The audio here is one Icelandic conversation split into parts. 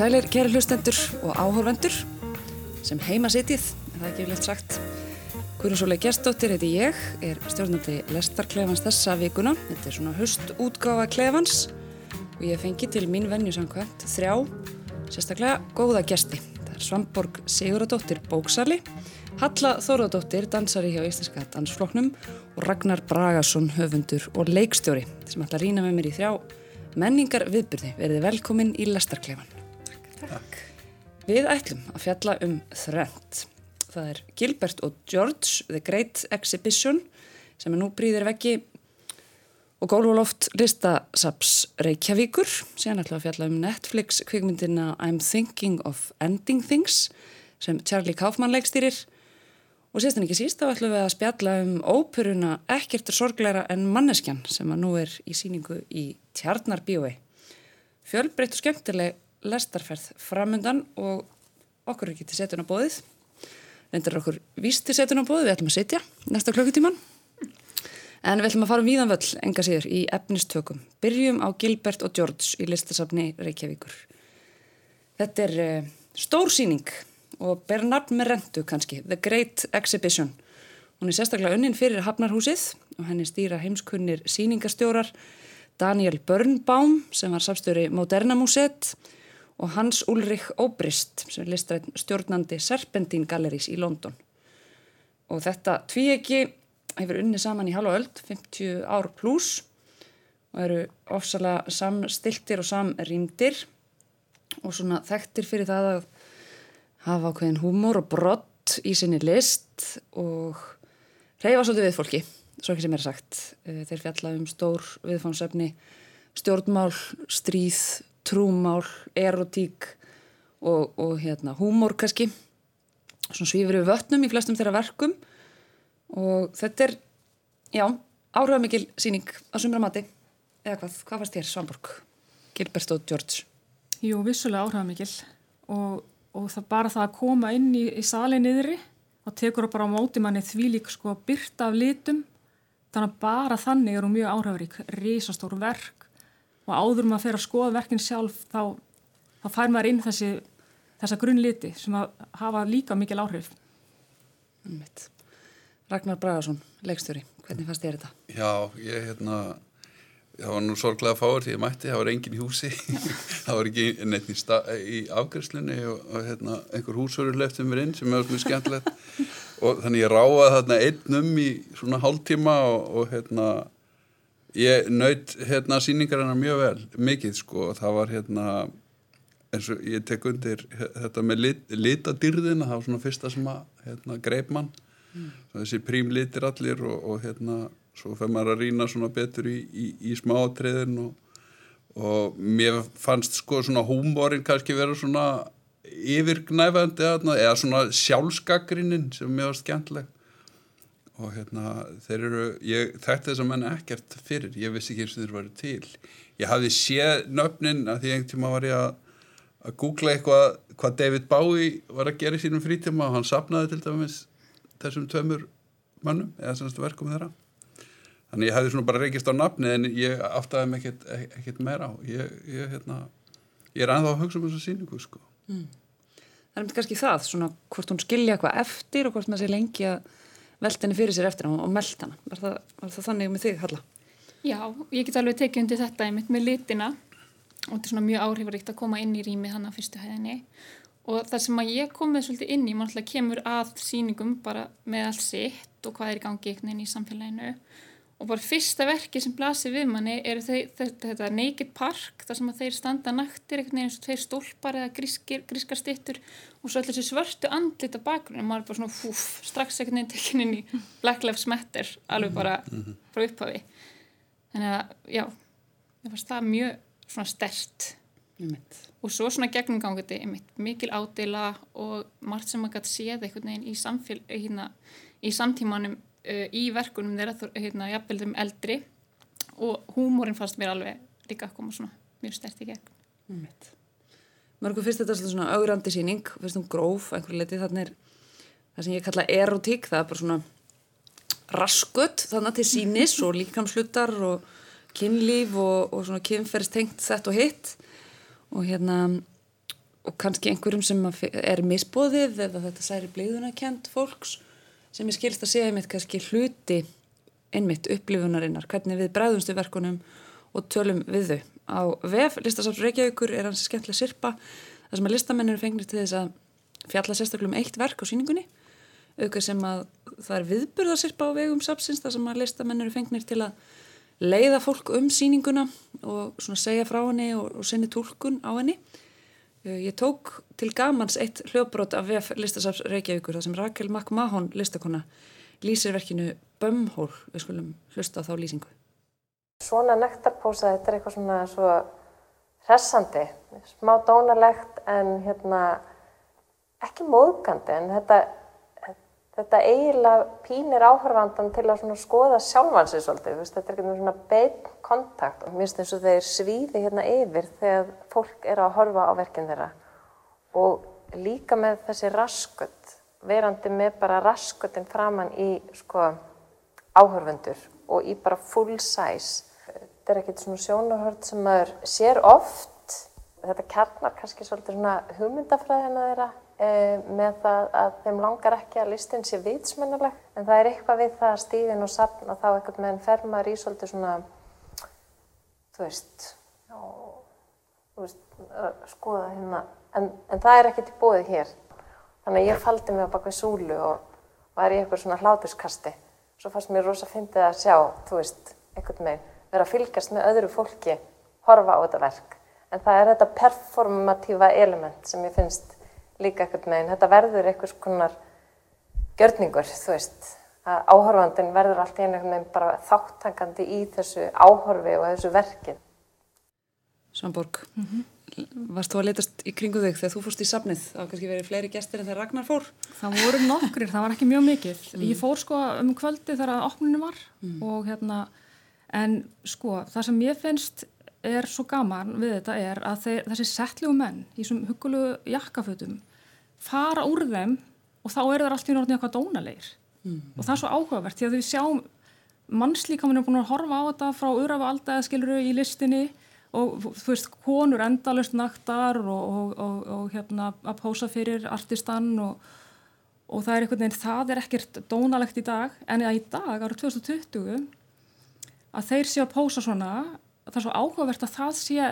Sælir, kæri hlustendur og áhörvendur sem heima sitið, er það ekki viljast sagt. Guðrúnsólega Gerstóttir heiti ég, er stjórnandi Lestarklefans þessa vikuna. Þetta er svona höstútgáfa klefans og ég fengi til mín venju samkvæmt þrjá, sérstaklega góða gesti. Það er Svamborg Siguradóttir Bóksali, Halla Þóradóttir, dansari hjá Íslenska dansfloknum og Ragnar Bragason, höfundur og leikstjóri sem ætla að rýna með mér í þrjá menningar viðbyrði. Verðið velkomin í Lestarklefan. Takk. Við ætlum að fjalla um þrönd. Það er Gilbert og George, The Great Exhibition, sem er nú brýðir veggi og gólfoloft listasaps Reykjavíkur. Síðan ætlum að fjalla um Netflix kvikmyndina I'm Thinking of Ending Things, sem Charlie Kaufman leikstýrir. Og síðan ekki síst, þá ætlum við að spjalla um óperuna Ekkert er sorgleira en manneskjan, sem að nú er í síningu í Tjarnarbíói. Fjölbreytt og skemmtileg lestarferð framundan og okkur er ekki til setjun á bóðið. Reyndar okkur víst til setjun á bóðið, við ætlum að setja næsta klukkutíman. En við ætlum að fara um víðan völl, enga síður, í efnistökum. Byrjum á Gilbert og George í listasafni Reykjavíkur. Þetta er uh, stór síning og ber nafn með rentu kannski, The Great Exhibition. Hún er sérstaklega unnin fyrir Hafnarhúsið og henni stýra heimskunnir síningastjórar Daniel Birnbaum sem var safstöri Moderna Museet og Hans Ulrich Obrist sem er listrætt stjórnandi Serpentine Galleries í London. Og þetta tvíegi hefur unni saman í halva öll, 50 ár pluss og eru ofsalega samstiltir og samrýmdir og svona þekktir fyrir það að hafa ákveðin húmor og brott í sinni list og reyfa svolítið við fólki svo ekki sem er sagt. Eh, þeir fjalla um stór viðfánsefni, stjórnmál, stríð, trúmál, erotík og, og hérna, húmor kannski. Svona svífur við vötnum í flestum þeirra verkum og þetta er, já, áhrifamikil síning að sumra mati. Eða hvað, hvað fannst þér, Svanborg? Gilbert og George. Jú, vissulega áhrifamikil og, og það bara það að koma inn í, í salin yðri og tekur það bara á móti manni því lík sko byrta af litum þannig að bara þannig er hún mjög áhrifarík risastóru verk og áður maður fyrir að skoða verkin sjálf þá, þá fær maður inn þessi þessa grunnliti sem að hafa líka mikil áhrif. Ragnar Bragarsson, leikstjóri hvernig fannst þér þetta? Já, ég hérna það var nú sorglega fáur því ég mætti, það var engin í húsi. Það var ekki neitt í, í afgræslunni og, og hérna, einhver húsverður lefði mér inn sem er mjög skemmtilegt. Og þannig ég ráði þarna einnum í svona hálftíma og, og hérna ég naut hérna síningar hennar mjög vel, mikið sko. Það var hérna eins og ég tek undir þetta með lit, litadyrðina, það var svona fyrsta sem að hérna, greip mann. Mm. þessi prímlitir allir og, og hérna svo fyrir maður að rýna svona betur í, í, í smáatriðin og, og mér fannst sko svona húmórin kannski vera svona yfirgnæfandi eða svona sjálfskakrinnin sem mér var skemmtileg og hérna þeir eru, ég þekkti þess að menna ekkert fyrir, ég vissi ekki eins og þeir varu til. Ég hafði séð nöfnin að því einhvern tíma var ég að að googla eitthvað hvað David Bowie var að gera í sínum frítíma og hann sapnaði til dæmis þessum tömur mannum eða semst verkum þeirra. Þannig ég hefði svona bara reykist á nafni en ég aftaði mig ekkert, ekkert meira á. Ég, ég, hérna, ég er ennþá að hugsa um þessu síningu sko. Mm. Það er myndið kannski það, svona hvort hún skilja eitthvað eftir og hvort maður sé lengi að velta henni fyrir sér eftir og, og melda hana. Var það, var það þannig með þig, Halla? Já, ég get alveg tekið undir þetta einmitt með litina og þetta er svona mjög áhrifaríkt að koma inn í rýmið hann á fyrstu hæðinni og það sem að ég kom með svolítið inn í, mann alltaf kemur að síningum bara með allt sitt og hvað er í gangi inn í samfélaginu og bara fyrsta verki sem blasir við manni er þetta Naked Park þar sem að þeir standa naktir eitthvað eins og tveir stólpar eða grískir, grískar stittur og svo allir þessi svörtu andlit á bakgrunni. Og maður er bara svona fúf, strax eitthvað nefn tekinn inn í Black Lives Matter alveg bara mhm. frá upphafi þannig að já það fannst það mjög svona stert og svo svona gegnumgangandi mikil ádela og margt sem maður gæti séð eitthvað nefn í, samfél, hérna, í samtímanum uh, í verkunum þeirra hérna, jafnveldum eldri. Og húmórin fannst mér alveg líka að koma svona mjög stert í gegn. Mörgur fyrst þetta er svona augrandi síning fyrst um gróf, einhverju leti þannig er það sem ég kalla erotík það er bara svona raskut þannig til sínis og líkamslutar og kynlíf og, og svona kynferðstengt þett og hitt. Og hérna og kannski einhverjum sem er misbóðið eða þetta særi blíðunarkent fólks sem ég skilst að segja einmitt kannski hluti einmitt upplifunarinnar, hvernig við bræðumstu verkunum og tölum við þau. Á VF, listasafs Reykjavíkur, er hans skemmtilega sirpa, þar sem að listamennir fengnir til þess að fjalla sérstaklega um eitt verk á síningunni, auðvitað sem að það er viðburðarsirpa á vegum sapsins, þar sem að listamennir fengnir til að leiða fólk um síninguna og svona segja frá henni og, og sinni tólkun á henni. Ég tók til gamans eitt hljóbrot af VF listasafs Reykjavíkur, þar sem Rakel Mack-Mahon listakona lýsir verkinu Bömhól, við skulum hlusta á þá lýsingu. Svona nektarpósa, þetta er eitthvað svona svo hressandi, smá dónalegt en hérna ekki móðgandi en þetta, þetta eiginlega pínir áhörfandan til að skoða sjálfansi svolítið, þetta er ekki svona beign kontakt og mér finnst eins og þeir svíði hérna yfir þegar fólk er að horfa á verkinn þeirra og líka með þessi raskut verandi með bara raskutin framann í sko áhörfundur og í bara full size. Þetta er ekkert svona sjónarhörd sem maður sér oft. Þetta kjarnar kannski svolítið svona hugmyndafræðina þeirra með það að þeim langar ekki að listin sé vitsmennuleg en það er eitthvað við það að stíðin og sapn og þá ekkert með enn fermar í svolítið svona, þú veist, já, þú veist, skoða hérna, en, en það er ekkert í bóðið hér. Þannig að ég faldi mig á bak við súlu og var í eitthvað svona hlátuskasti. Svo fannst mér rosa fyndið að sjá, þú veist, einhvern veginn, vera að fylgjast með öðru fólki, horfa á þetta verk. En það er þetta performatífa element sem ég finnst líka einhvern veginn. Þetta verður einhvers konar gjörningur, þú veist, að áhorfandin verður allt í einhvern veginn bara þáttangandi í þessu áhorfi og þessu verkið. Svanborg. Mm -hmm varst þú að letast í kringu þig þegar þú fórst í safnið á kannski verið fleiri gestir en þegar Ragnar fór? Það voru nokkrir, það var ekki mjög mikið mm. ég fór sko um kvöldi þegar að opninu var mm. og hérna en sko það sem ég finnst er svo gaman við þetta er að þeir, þessi settlegu menn í svon hugulegu jakkafötum fara úr þeim og þá eru það alltaf í náttúrulega eitthvað dónalegir mm. og það er svo áhugavert því að við sjáum mannslíkaminn er búin að horfa á þetta frá örafa aldaða skiluru í listinni og þú veist, konur endalust naktar og, og, og hérna að pósa fyrir artistan og, og það er einhvern veginn, það er ekkert dónalegt í dag, en í dag árið 2020 að þeir séu að pósa svona, það er svo áhugavert að það sé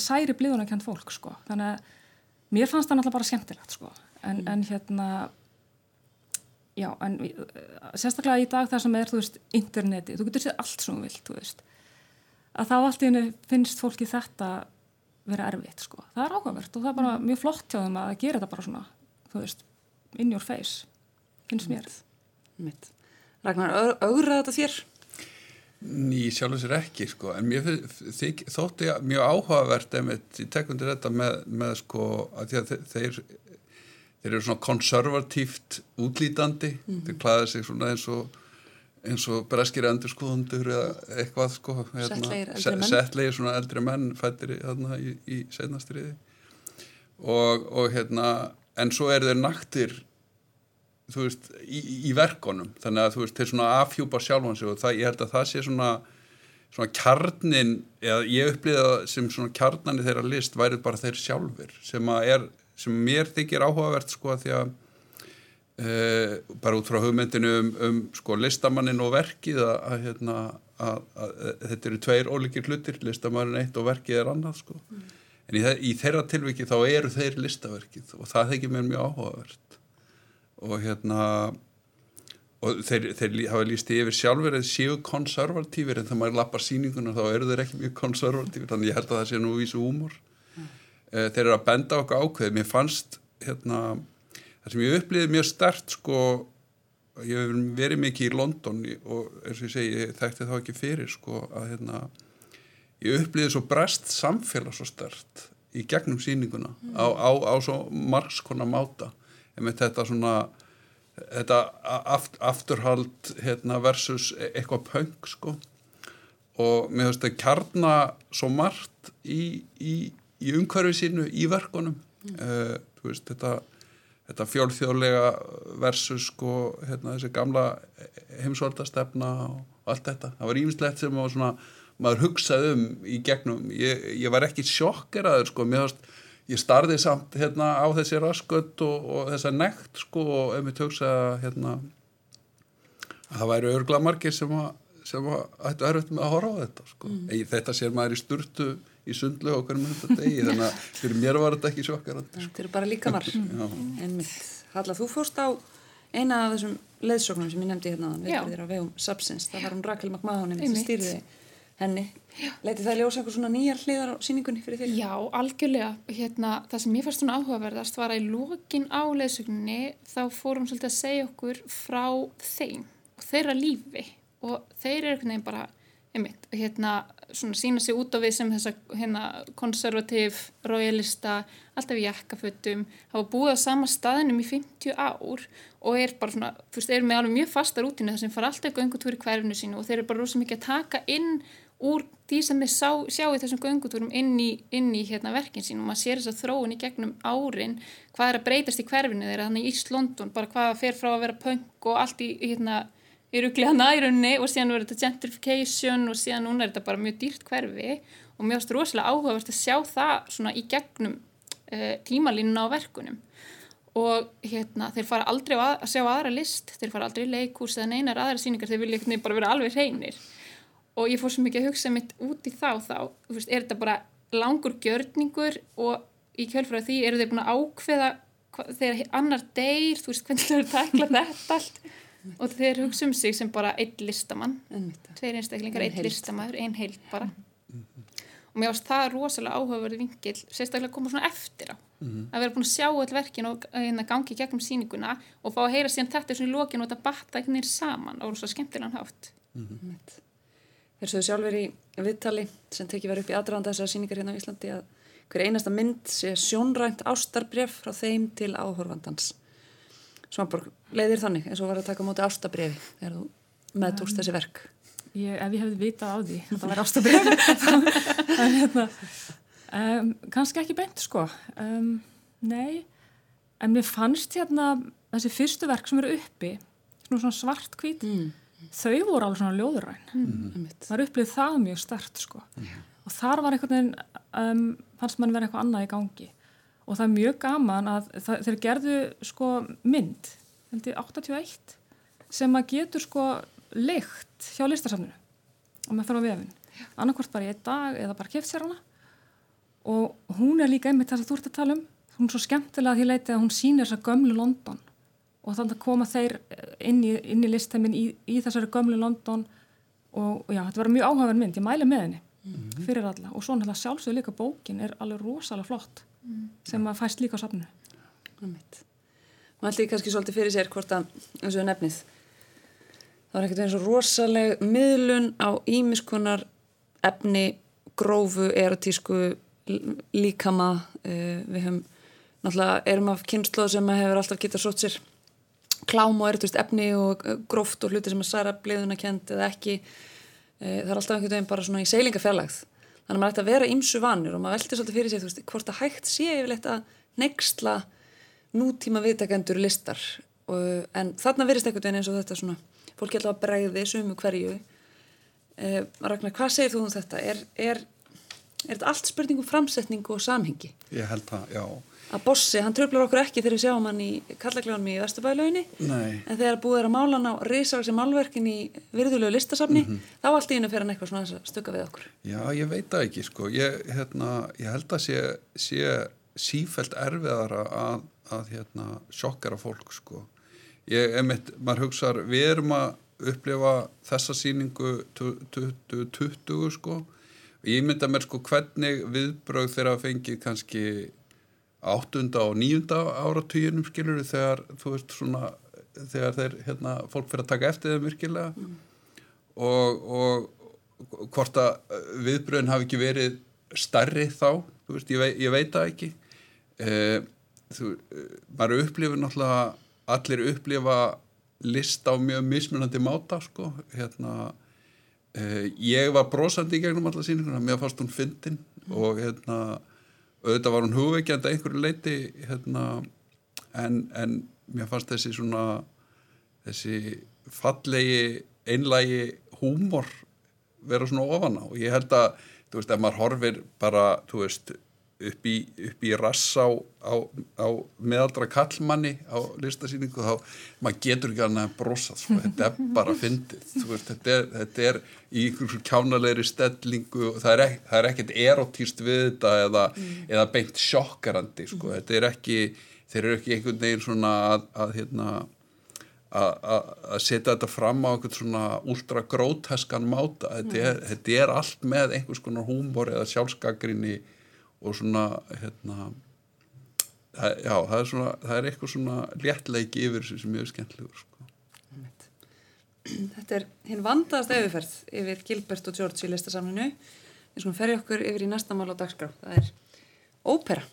særi blíðunarkjönd fólk, sko þannig að mér fannst það náttúrulega bara skemmtilegt, sko en, mm. en hérna já, en sérstaklega í dag það sem er, þú veist, interneti, þú getur séð allt sem þú vilt, þú veist að þá allt í hennu finnst fólki þetta vera erfitt sko. Það er áhugavert og það er bara mm. mjög flott hjá þeim að gera þetta bara svona, þú veist, in your face, finnst mér. Mitt. Ragnar, augraða þetta þér? Ný, sjálf og sér ekki sko, en mér þykk, þótti mjög áhugavert ef ég tek undir þetta með, með sko að, að þeir, þeir eru svona konservatíft útlítandi, mm. þeir klæða sig svona eins og eins og breskir endurskóðundur eða eitthvað sko hérna, settlegir svona eldri menn fættir hérna, í, í setnastriði og, og hérna en svo er þeir naktir þú veist, í, í verkonum þannig að þú veist, þeir svona afhjúpa sjálfan sig og það, ég held að það sé svona svona kjarnin, eða ég upplýða sem svona kjarnani þeirra list værið bara þeir sjálfur sem að er, sem mér þykir áhugavert sko að því að Uh, bara út frá hugmyndinu um, um sko listamannin og verkið að, að, hérna, að, að þetta eru tveir ólíkir hlutir, listamannin eitt og verkið er annað sko. Mm. en í, í þeirra tilviki þá eru þeir listaverkið og það þykir mér mjög áhugavert og hérna og þeir, þeir hafa líst í yfir sjálfur eða séu konservatífir en þegar maður lappar síninguna þá eru þeir ekki mjög konservatífir þannig ég held að það sé nú vísu úmor mm. uh, þeir eru að benda okkur ákveð mér fannst hérna það sem ég upplýði mjög stert sko ég hef verið mikið í London og eins og ég segi, ég þekkti þá ekki fyrir sko að hérna ég upplýði svo brest samfélag svo stert í gegnum síninguna mm. á, á, á svo margskona máta þetta svona þetta aft, afturhald hérna, versus e, eitthvað punk sko og mér finnst það kjarna svo margt í, í, í umhverfið sínu í verkunum mm. uh, veist, þetta þetta fjólþjóðlega versus sko hérna, þessi gamla heimsvöldastefna og allt þetta. Það var ímislegt sem svona, maður hugsaði um í gegnum. Ég, ég var ekki sjokkeraður sko, mér, ég starði samt hérna á þessi raskött og, og þessa nekt sko og ef við töksa hérna að það væri örgla margir sem að, sem að ættu erfitt með að horfa á þetta sko. Mm. Þetta sér maður í sturtu í sundlu og hvernig þetta degi þannig að fyrir mér var þetta ekki sjokkarandi. Sko. Þetta eru bara líkanar. Einmitt. Halla, þú fórst á eina af þessum leðsóknum sem ég nefndi hérna við þér á vegum Subsins. Það var hún Rakel McMahon sem stýrði henni. Leiti það ljósa eitthvað svona nýjar hliðar á síningunni fyrir þér? Já, algjörlega. Hérna, það sem ég fannst svona áhugaverðast var að í lókin á leðsókninni þá fórum svolítið að segja okkur frá þeim og þeirra lífi og þeir eru einhvern veginn bara einmitt, hérna, svona sína sig út á við sem þessa hérna, konservativ, royalista, alltaf í jakkafötum, hafa búið á sama staðinum í 50 ár og er bara svona, þú veist, er með alveg mjög fasta rútinu þar sem fara alltaf göngutúri hverfinu sínu og þeir eru bara rosa mikið að taka inn úr því sem við sá, sjá í þessum göngutúrum inn í, inn í hérna, verkin sín og maður sér þess að þróun í gegnum árin hvað er að breytast í hverfinu þeirra þannig í Íslondon, bara hvað fer frá að vera punk og allt í, hérna, í rugglega nærunni og síðan verður þetta gentrification og síðan núna er þetta bara mjög dýrt hverfi og finnst rosalega áhugavert að sjá það svona í gegnum uh, tímalínuna á verkunum. Og hérna, þeir fara aldrei að, að sjá aðra list, þeir fara aldrei í leikús eða neinar aðra síningar, þeir vilja bara vera alveg hreinir og ég fór svo mikið að hugsa mitt út í þá þá, þú veist, er þetta bara langur gjörningur og í kjölfræði því eru þeir búin að ákveða þegar annar deyr, þú veist, hvernig þeir takla þetta allt. Og þeir hugsa um sig sem bara einn listamann. Tveir einstaklingar, einn listamann, einn heilt bara. Og mér ást það rosalega áhugaverði vingil, sérstaklega að koma svona eftir á. Mm -hmm. að vera búin að sjá all verkin og hérna, gangi gegnum síninguna og fá að heyra síðan þetta svona í lókinu og þetta batta einhvern veginn saman og svo skemmtilegan hátt. Mm -hmm. Þeir sögðu sjálfur í viðtali sem tekið verið upp í aðdraðanda þessar síningar hérna á Íslandi að hver einasta mynd sé sjónrænt ástarbref frá þeim til áhorfandans. Svanborg, leiðir þannig eins og var að taka móti ástabrefi þegar þú meðtókst þessi verk. Ég, Ef ég hefði vitað á því að það væri ástabrefi en hérna Um, kannski ekki beint sko. Um, nei en mér fannst hérna þessi fyrstu verk sem eru uppi svona svart hvít mm. Þau voru alveg svona ljóðuræn mm. það er upplið það mjög stert sko. Mm. og þar var einhvern veginn um, fannst mann verið eitthvað annað í gangi. Og það er mjög gaman að það, þeir gerðu sko mynd heldur 81 sem að getur sko leikt hjá listasafninu. Og með fyrir á vefin annarkvort bara í einn dag eða bara keft sér hana. Og hún er líka einmitt þess að þú ert að tala um. Hún er svo skemmtilega að því leiti að hún sýnir þessa gömlu London og þannig að koma þeir inn í, inn í listheimin í, í þessari gömlu London og, og já, þetta var mjög áhugaverð mynd, ég mæli með henni mm -hmm. fyrir alla og svo náttúrulega sjálfsögur líka bókin er alveg rosalega flott mm -hmm. sem að fæst líka á safnu ætli kannski svolítið fyrir sér hvort að, eins og nefnið það var ekkert eins og rosaleg miðlun á ímiskunar efni, grófu, erotísku líkama uh, við höfum náttúrulega erum af kynslu sem hefur alltaf getað sótt sér klám og ertust efni og eh, gróft og hluti sem er særa bliðuna kent eða ekki uh, það er alltaf einhvern veginn bara svona í seilingafjarlægð þannig að maður ætti að vera ímsu vanir og maður veldi svolítið fyrir sig þú veist hvort að hægt sé yfirleitt að nexla nútíma viðtakendur listar og, en þarna verist einhvern veginn eins og þetta svona fólk er alltaf að bregði sumu hverju uh, Ragnar, hvað segir þú um þetta? Er, er er þetta allt spurningu um framsetningu og samhengi? Ég held það, já. Að Bossi, hann tröflar okkur ekki þegar við sjáum hann í Kallagljónum í Vesturbælaunni en þegar búið er að mála hann á risavægsi málverkin í virðulegu listasafni mm -hmm. þá allt í hennu fer hann eitthvað svona að stöka við okkur. Já, ég veit það ekki sko. Ég, hérna, ég held að sé, sé sífælt erfiðara að, að hérna, sjokkara fólk sko. Ég, emitt, maður hugsaður, við erum að upplifa þessa síningu 2020 sko ég mynda mér sko hvernig viðbröð þeirra fengið kannski áttunda og nýjunda áratýjunum skilur þegar þú veist svona þegar þeir hérna fólk fyrir að taka eftir þeim virkilega mm. og, og hvort að viðbröðin hafi ekki verið starri þá, þú veist, ég, vei, ég veit það ekki eh, þú, maður upplifir náttúrulega allir upplifa list á mjög mismunandi máta sko, hérna Uh, ég var brosandi í gegnum alla síninguna, mér fannst hún fyndin mm. og hérna auðvitað var hún hugveikjandi að einhverju leiti hérna, en, en mér fannst þessi svona þessi fallegi einlægi húmor vera svona ofana og ég held að þú veist, ef maður horfir bara, þú veist upp í, upp í rass á, á, á meðaldra kallmanni á listasýningu þá maður getur ekki annað að brosa sko. þetta er bara fyndið veist, þetta, er, þetta er í einhversu kjánalegri stellingu það er, ek, það er ekkert erotíst við þetta eða, mm. eða beint sjokkarandi sko. mm. þetta er ekki þeir eru ekki einhvern veginn svona að, að hérna að setja þetta fram á einhvern svona ultra gróteskan máta þetta er, mm. þetta er allt með einhvers konar húmor eða sjálfsgagrinni og svona hérna það, já, það er svona það er eitthvað svona léttleiki yfir þessu sem er skemmtilegur sko. Þetta er hinn vandaðast auðferð yfir Gilbert og George í listasamlinu eins og ferja okkur yfir í næsta mál á dagskrá það er ópera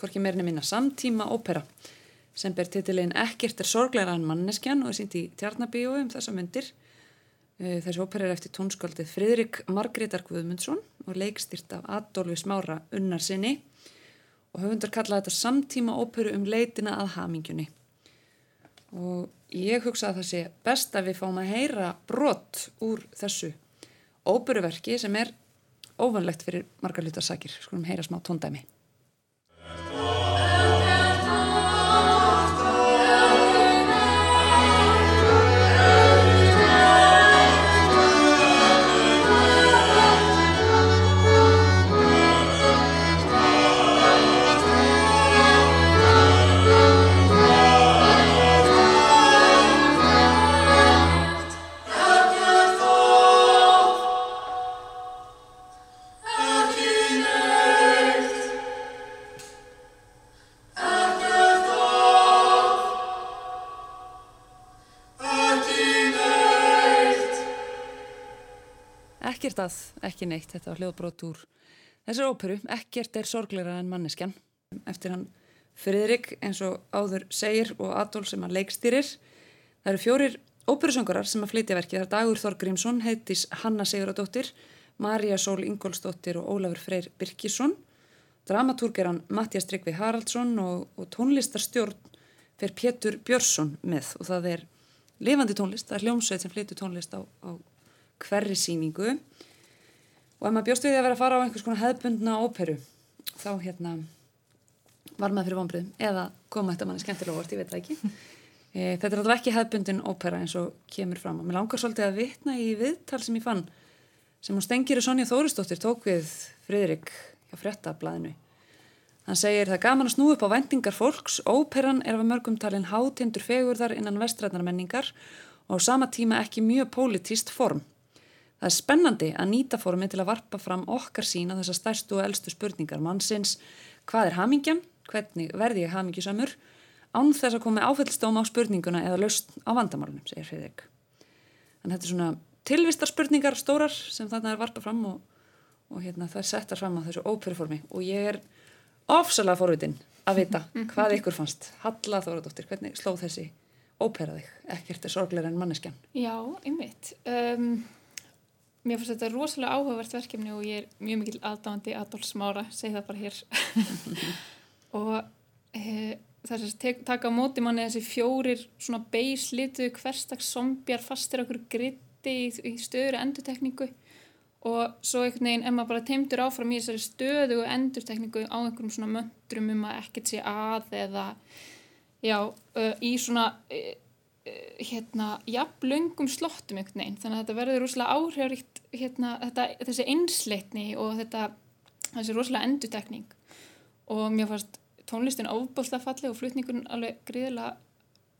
hvorki meirinni minna samtíma ópera sem ber titilinn Ekkert er sorgleira en manneskjan og er sínt í tjarnabíu um þessa myndir. Eh, þessi óper er eftir tónskaldið Fridrik Margreðar Guðmundsson og leikstýrt af Adolfi Smára Unnarsinni og höfundar kallaði þetta samtíma óperu um leitina að hamingjunni. Og ég hugsa að það sé best að við fáum að heyra brott úr þessu óperuverki sem er óvanlegt fyrir margar lutasakir. Skulum heyra smá tóndæmi. Ekkert að, ekki neitt, þetta var hljóðbrót úr þessar óperu, ekkert er sorgleira en manneskjan, eftir hann Friðrik eins og áður segir og Adolf sem hann leikstýrir. Það eru fjórir óperusöngurar sem að flytja verkið, það er Dagur Þorg Grímsson heitis Hanna Siguradóttir Marja Sól Ingólsdóttir og Ólafur Freyr Birkisson dramatúrgeran Mattias Tryggvi Haraldsson og, og tónlistarstjórn fer Pétur Björnsson með. Og það er lifandi tónlist, það er hljómsveit sem flytju tónlist á, á hverri síningu og ef maður bjóst við að vera að fara á einhvers konar hefðbundna óperu þá hérna var maður fyrir vonbröðum eða koma þetta manni skemmtilega vort, ég veit það ekki. E, þetta er alltaf ekki hefðbundin ópera eins og kemur fram. Og mér langar svolítið að vitna í viðtal sem ég fann sem hún stengir og Sonja Þóristóttir tók við Fridrik hjá frettablaðinu hann segir það gaman að snú upp á vendingar fólks. Óperan er af mörgum talin hátindur fegurðar innan vestræðnar menningar og á sama tíma ekki mjög pólitíst form Það er spennandi að nýta formin til að varpa fram okkar sín á þessar stærstu og eldstu spurningar mannsins. Hvað er hamingjan? Hvernig verði ég hamingjusamur? Án þess að komi áfællstóm á spurninguna eða löst á vandamálunum, segir Friðrik. Þannig þetta er svona tilvistar spurningar stórar sem þarna er varpa fram og, og hérna, það er settar fram á þessu óperuformi og ég er ofsalega forvitin að vita hvað ykkur fannst. Halla Þóradóttir, hvernig slóð þessi óperaðið? Ekkert er sorgleira en manneskjan. Já, Mér finnst þetta rosalega áhugavert verkefni og ég er mjög mikil aðdáðandi Adolf Smára, segi það bara hér. og e, það er að taka á móti manni þessi fjórir svona beislitu hverstags zombjar fastir okkur gritti í, í stöður endutekningu og svo einhvern veginn ef maður bara teimtur áfram í þessari stöðu og endutekningu á einhverjum svona möndrum um að ekkert sé að eða já, í svona Eh, hérna, jafnlöngum slottum einhvern veginn, þannig að þetta verður rosalega áhrifaríkt hérna, þetta, þessi einsleitni og þetta þessi rosalega endutekning og mér fannst tónlistin ábúrslega falli og flutningun alveg gríðilega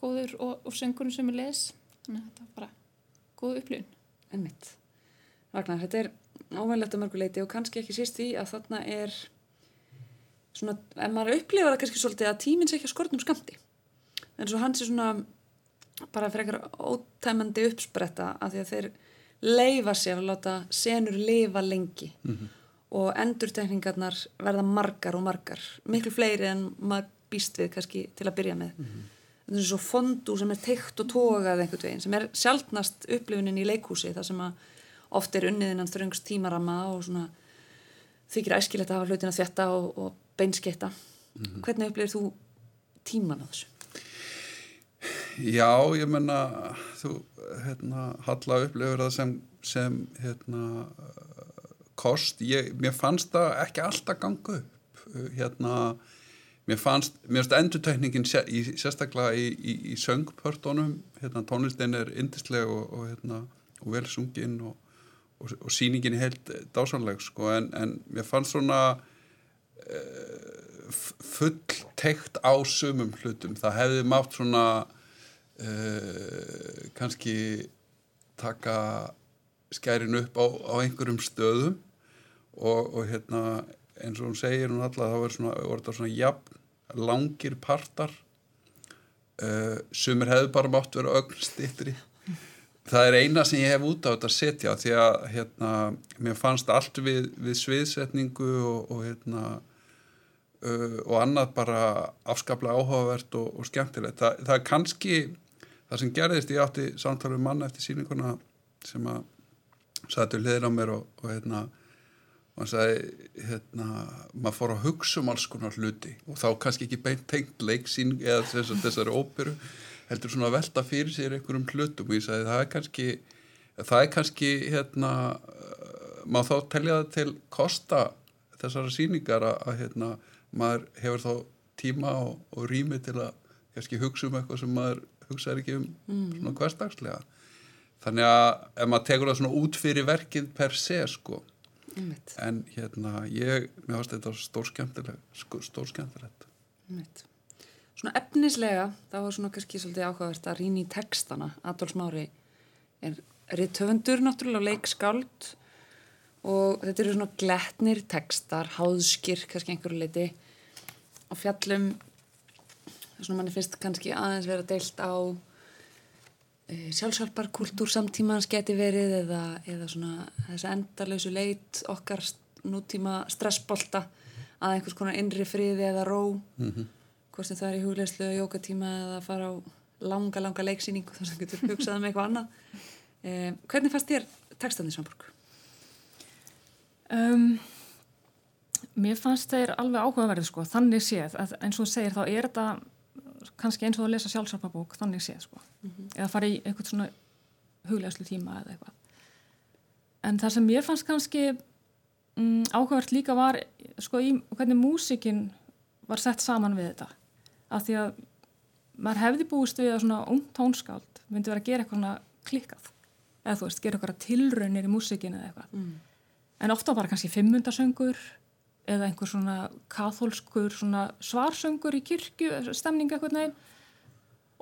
góður og, og söngurinn sem ég les. Þannig að þetta var bara góð upplifun. En mitt, Ragnar, þetta er ávægilegt að mörguleiti og kannski ekki síst því að þarna er svona, ef maður upplifa það kannski svolítið að tíminn sé ekki að skortnum skamti en svo hans er svona bara frekar ótæmandi uppspretta af því að þeir leifa sér að láta senur lifa lengi mm -hmm. og endurtekningarnar verða margar og margar miklu fleiri en maður býst við kannski til að byrja með mm -hmm. þetta er svo fondu sem er teikt og tógað einhvern veginn sem er sjálfnast upplifunin í leikhúsi þar sem að oft er unniðinnan þröngst tímarama og svona þykir æskilegt að hafa hlutin að þjætta og, og beinsketta mm -hmm. hvernig upplifir þú tíman á þessu? Já, ég menna þú, hérna, Halla upplifur það sem, sem hérna, kost, ég, mér fannst það ekki alltaf ganga upp hérna. Mér fannst, mér fannst endurtækningin sé, í, sérstaklega í, í, í söngpörtunum hérna tónlistin er indisleg og, og hérna og vel sungin og, og, og síningin er helt dásanleg sko. En, en mér fannst svona uh, full tekt á sumum hlutum. Það hefði mátt svona uh, kannski taka skærin upp á, á einhverjum stöðum og, og hérna eins og hún segir hún alltaf það var svona, þetta svona jafn langir partar. Uh, sumir hefðu bara mátt vera ögn stittri það er eina sem ég hef út á þetta að setja því að hérna, mér fannst allt við, við sviðsetningu og, og hérna uh, og annað bara afskaplega áhugavert og, og skemmtilegt. Þa, það er kannski það sem gerðist ég átti samtalið manna eftir síninguna sem að sættu hliðir á mér og, og hérna og hann sagði hérna, maður fór að hugsa um alls konar hluti og þá kannski ekki beint tengt leiksýn eða þess, þessari óperu heldur svona að velta fyrir sér einhverjum hlutum. Og ég sagði það er kannski það er kannski hérna maður þá telja það til kosta þessara síningar að, að hérna, maður hefur þá tíma og, og rými til að kannski hugsa um eitthvað sem maður hugsaður ekki um mm. svona hverstagslega þannig að ef maður tekur það svona út fyrir verkið per se sko. Einmitt. en hérna ég, mér finnst þetta stórskemmtilegt stórskemmtilegt Svona efnislega þá er svona kannski svolítið áhugavert að rýna í textana. Adolf Smári er rittöfundur náttúrulega leikskáld og þetta eru svona gletnir textar, háðskir kannski einhverju leiti og fjallum svona manni finnst kannski aðeins vera deilt á Eh, sjálfshalparkultúr samtímans geti verið eða, eða svona þess að endalösu leit okkar nútíma stressbolta að einhvers konar innri friði eða ró mm -hmm. hvort sem það er í huglegslu jókatíma eða að fara á langa langa leiksýning og þess að getur hugsað um eitthvað annað eh, hvernig fannst þér textandi samborg? Um, mér fannst þeir alveg áhugaverði sko, þannig séð eins og þú segir þá er þetta kannski eins og að lesa sjálfsarpabók þannig séð sko. Mm -hmm. eða fara í eitthvað svona huglegslu tíma eða eitthvað. En það sem ég fannst kannski mm, áhugavert líka var sko í hvernig músikin var sett saman við þetta. Af því að maður hefði búist við að svona ung tónskáld myndi vera að gera eitthvað svona klikkað. Eða þú veist, gera eitthvað tilraunir í músikin eða eitthvað. Mm. en ofta bara kannski fimmundasöngur eða einhver svona katholskur svona svarsöngur í kirkju stemning eitthvað nefn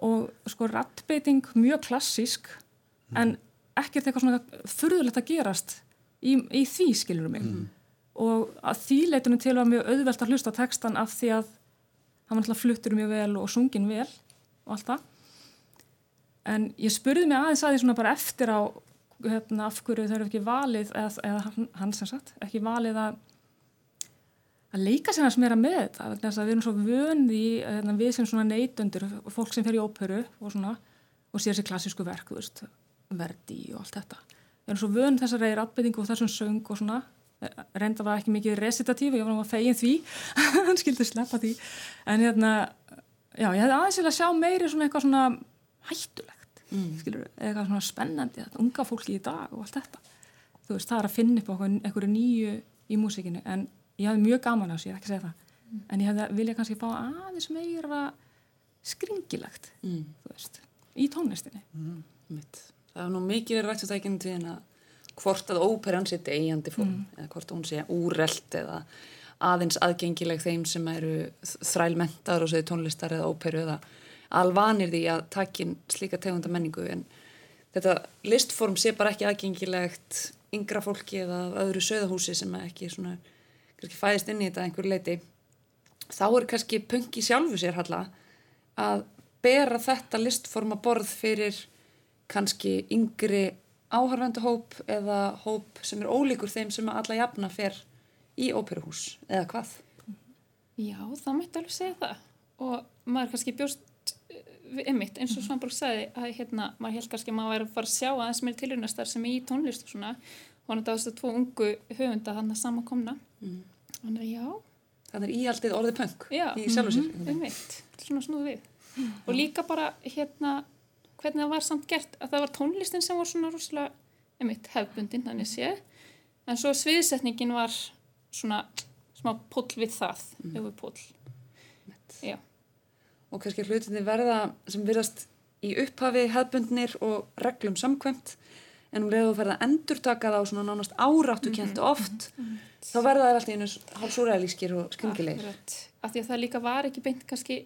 og sko rattbeiting mjög klassísk mm. en ekkert eitthvað svona þurðulegt að gerast í, í því skilurum mig mm. og að því leitunum til var mjög auðvelt að hlusta textan af því að hann var alltaf fluttur mjög vel og sungin vel og allt það en ég spurði mig aðeins að því svona bara eftir á hérna, af hverju þau eru ekki valið eða, eða hann sem sagt, ekki valið að að leika sér að smera með þetta þannig að við erum svo vöndi hérna, við sem svona neytundur, fólk sem fer í óperu og svona, og sér sér klassísku verk veist, verdi og allt þetta. Við erum svo vönd þessar reyðir atbyrðingu og þessum söng og svona, reynda var ekki mikið resitatífi, ég var náttúrulega fegin því hann skildi sleppa því. En hérna, já, ég hefði aðeins að sjá meiri svona eitthvað svona hættulegt mm. skilur, eitthvað svona spennandi þetta, unga fólki í dag og allt þetta. Þú veist, það er að finna upp okkur einhverju nýju í músikinu en ég hafði mjög gaman á þessu, ég er ekki að segja það mm. en ég hefði vilja kannski fá aðeins meira skringilegt mm. veist, í tónlistinni mm. Það er nú mikið verið rætt svo tækjandi því að hvort að óperan sitt eigandi fórn mm. eða hvort hún sé úrelt eða aðeins aðgengileg þeim sem eru þrælmentar og segir tónlistar eða óperu eða alvanir því að takin slíka tegunda menningu en þetta listform sé bara ekki aðgengilegt yngra fólki eða öðru söðahúsi sem ekki svona kannski fæðist inn í þetta einhver leiti þá er kannski punki sjálfu sér halla að bera þetta listforma borð fyrir kannski yngri áharfendahóp eða hóp sem er ólíkur þeim sem alla jafna fer í óperuhús eða hvað? Já, það mætti alveg segja það. Og maður kannski bjóst ymmit eh, eins og Svanborg sagði að hérna, maður held kannski að maður væri að fara að sjá aðeins meir tilhörnastar sem er í tónlist og svona hann er það að tvo ungu höfunda hann að samankomna mm. Þannig að já. Þannig er íhaldið orðið punk já. í sjálf og sér. Um veit, svona snúðu við. Mm. Og líka bara hérna hvernig það var samt gert að það var tónlistin sem var svona rosalega, um veit, hefbundin þannig séð. En svo sviðsetningin var svona smá pull við það, mm. pull. Já, og kannski hlutinni verða sem virðast í upphafi hefbundnir og reglum samkvæmt en um leiðu að ferða endurtaka það á svona nánast áráttu kjent oft þá verða það alltaf einu hálfsúræðilískir og skringilegir. Af því að það líka var ekki beint kannski,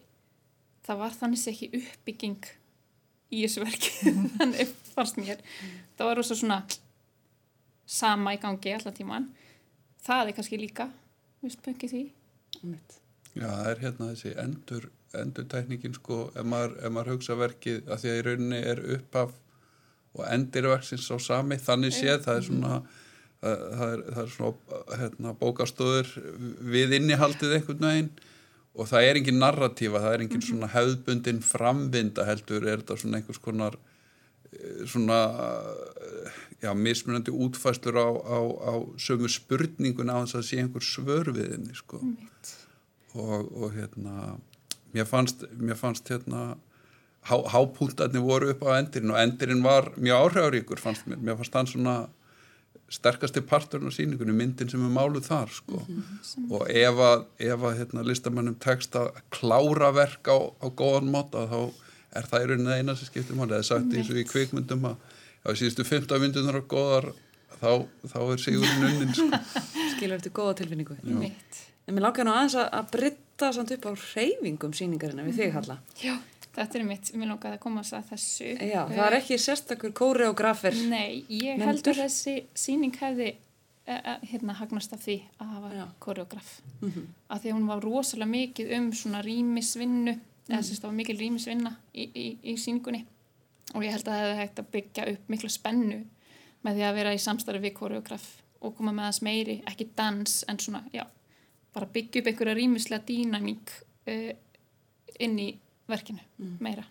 það var þannig sé ekki uppbygging í þessu verki, þannig fannst mér. Það var rosa svona sama í gangi allan tíman. Það er kannski líka, vist pöngið því. Já, það er hérna þessi endur, endurtækningin sko, ef maður, ef maður hugsa verkið að því að í rauninni er upphaf og endir verksins á sami, þannig séð, það er svona, það, er, það er svona hérna, bókastóður við innihaldið einhvern veginn. Og það er engin narratífa, það er engin svona hefðbundin framvinda heldur, er þetta svona einhvers konar eh, svona já, mismunandi útfæslur á, á, á sömu spurningun á þess að sé einhver svör við henni sko. Og, og hérna mér fannst, mér fannst hérna há, hápúntarnir voru upp á endurinn og endurinn var mjög áhrifaríkur fannst mér, mér fannst hann svona sterkasti parturinn á síningunni, myndin sem er máluð þar sko og ef að, ef að hérna, listamannum tekst að klára verk á, á góðan máta þá er það í rauninni eina sem skiptir máli, það er sagt eins og í kvikmyndum að á síðustu 15 myndunar á góðar þá, þá er sigurinn unnin sko. Skilur eftir góða tilfinningu. En mér langar nú aðeins að, að britta samt upp á reyfingum síningarina við þig, Halla. Já, þetta er mitt, mér langaði að koma að þessu. Já, það er ekki sérstakur kóreografer. Nei, ég held Nefndur? að þessi síning hefði e, e, hérna hagnast af því að hafa Já. koreograf. Mhm. Af því að hún var rosalega mikið um svona rýmisvinnu, eða Mhm. sem það var mikil rýmisvinna í, í, í síningunni. Og ég held að það hefði hægt að byggja upp mikla spennu með því að vera í samstarfi við koreograf og koma með þess meiri, ekki dans, en svona, já, bara byggja upp einhverja rýmislega dýnamík uh, inn í verkinu, Mm. meira.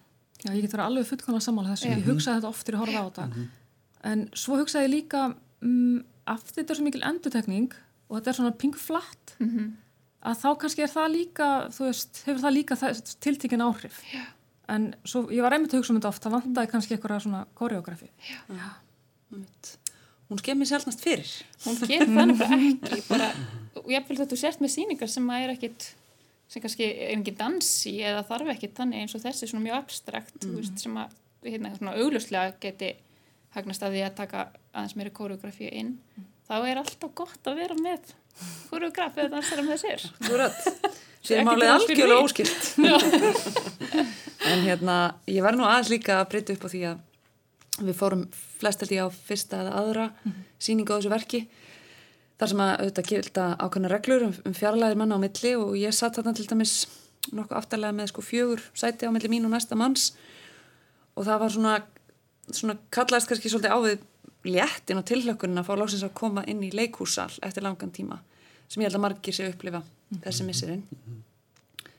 Já, ég get verið alveg fullkomlega sammála þessu. Já. Ég hugsaði þetta oft þegar ég horfði á þetta. En svo hugsaði ég líka, um, af því þetta er svo mikil endutekning og þetta er svona pink flatt, Mm að þá kannski er það líka, þú veist, hefur það líka það, tiltekin áhrif. Já. En svo, ég var einmitt að hugsa um þetta oft, það vantaði kannski eitthvað svona koreografi. Einmitt. Hún skemmir sjálfnast fyrir. hún gerir þannig bara ekki bara, og ég vil þetta þú sért með sýningar sem að er ekkit sem kannski er ekki dansi eða þarf ekkit þannig eins og þessi svona mjög abstrakt þú veist, sem að hérna, svona augljóslega geti hagnast að því að taka aðeins meiri koreografi inn þá er alltaf gott að vera með koreografi eða dansara með sér. Sé Sér ekki málið algjörlega óskilt. en hérna, ég var nú aðeins líka að breyta upp á því að við fórum flest held ég á fyrsta eða aðra sýningu á þessu verki. Þar sem að auðvitað gilda ákveðna reglur um, um fjarlæðir manna á milli og ég satt þarna til dæmis nokkuð aftarlega með sko fjögur sæti á milli mín og næsta manns. Og það var svona, svona kallaðist kannski svolítið á við léttin og tilhlökkunin að fá lásins að koma inn í leikhúsal eftir langan tíma sem ég held að margir sé upplifa þessi missirinn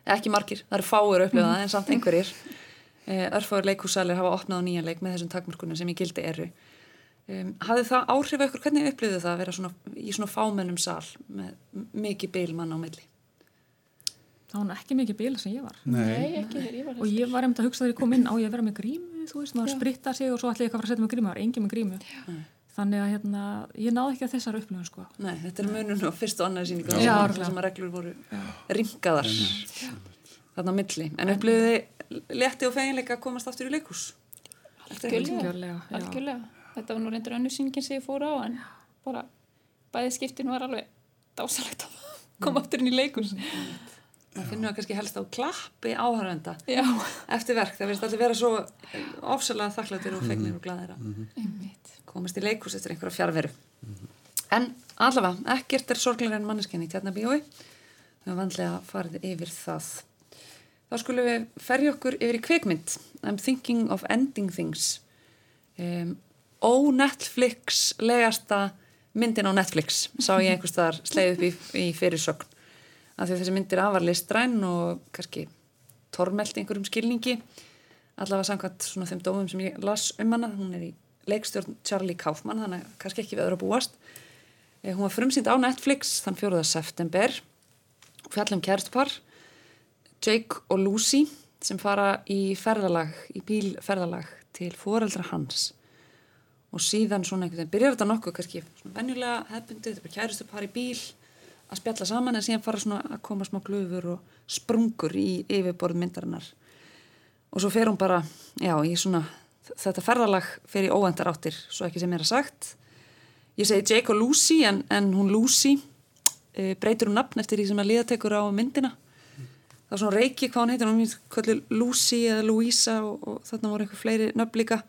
ekki margir, það eru fáir að upplifa það en samt einhverjir. Eh, örfáir leikhúsalir hafa opnað á nýjan leik með þessum takmörkunum sem í gildi eru um, hafði það áhrif á ykkur, hvernig upplifðu það að vera svona, í svona fámennum sal með mikið bil mann á milli Það var ekki mikið bíla sem ég var. Nei, ekki þegar ég var Og ég var einmitt að hugsa þegar ég kom inn á ég að vera með grímu, þú veist, maður Já. spritta sig og svo ætla ég eitthvað að fara að setja með grímu, það var engin með grímu. Þannig að hérna, ég náði ekki að þessar upplifun, sko. Nei, þetta er munun á fyrst og annað Já, örugglega. sem að reglur voru ringaðar þarna á milli en upplifðu þið létti og feginleika að komast aftur í leikhús algjörlega, já. algjörlega. Þetta var nú reyndur önnur sýningin sem ég fór á en bara bæði skiptin var alveg dásalegt að koma aftur inn í leikus maður finnur það kannski helst á klappi áhörvenda já, eftir verk, það finnst allir vera svo ofsalega þakklættir og fegnir og glæðir að einmitt. komast í leikhús eftir einhverja fjárveru en allavega, ekkert er sorglega en manneskinni í tjarnabíói við höfum vandlega farið yfir það. Þá skulum við ferja okkur yfir í kvikmynd I'm thinking of ending things. Um, ó-Netflix legasta myndin á Netflix sá ég einhvers þar sleið upp í, í fyrirsögn. Af því að þessi mynd er afar listræn og kannski tormelt einhverjum skilningi allavega samkvæmt svona þeim dómum sem ég las um hana. Hún er í leikstjórn Charlie Kaufman þannig að kannski ekki við öðru að búast. Eh, hún var frumsýnd á Netflix þann 4. september. Fjallum kærstpar Jake og Lucy sem fara í ferðalag, í bílferðalag til foreldra hans og síðan svona einhvern veginn byrjar þetta nokkuð kannski svona venjulega hefbundið, þetta er bara kæristupar í bíl að spjalla saman en síðan fara svona að koma smá glöfur og sprungur í yfirborð myndarinnar. Og svo fer hún bara, já, í svona þetta ferðalag fer í óvendar áttir svo ekki sem er að sagt. Ég segi Jake og Lucy en, en hún Lucy e, breytur hún nafn eftir því sem að liðatekur á myndina. Það er svona reiki hvað hún heitir hún heitir Lucy eða Louisa og, og þarna voru einhver fleiri nöfn líka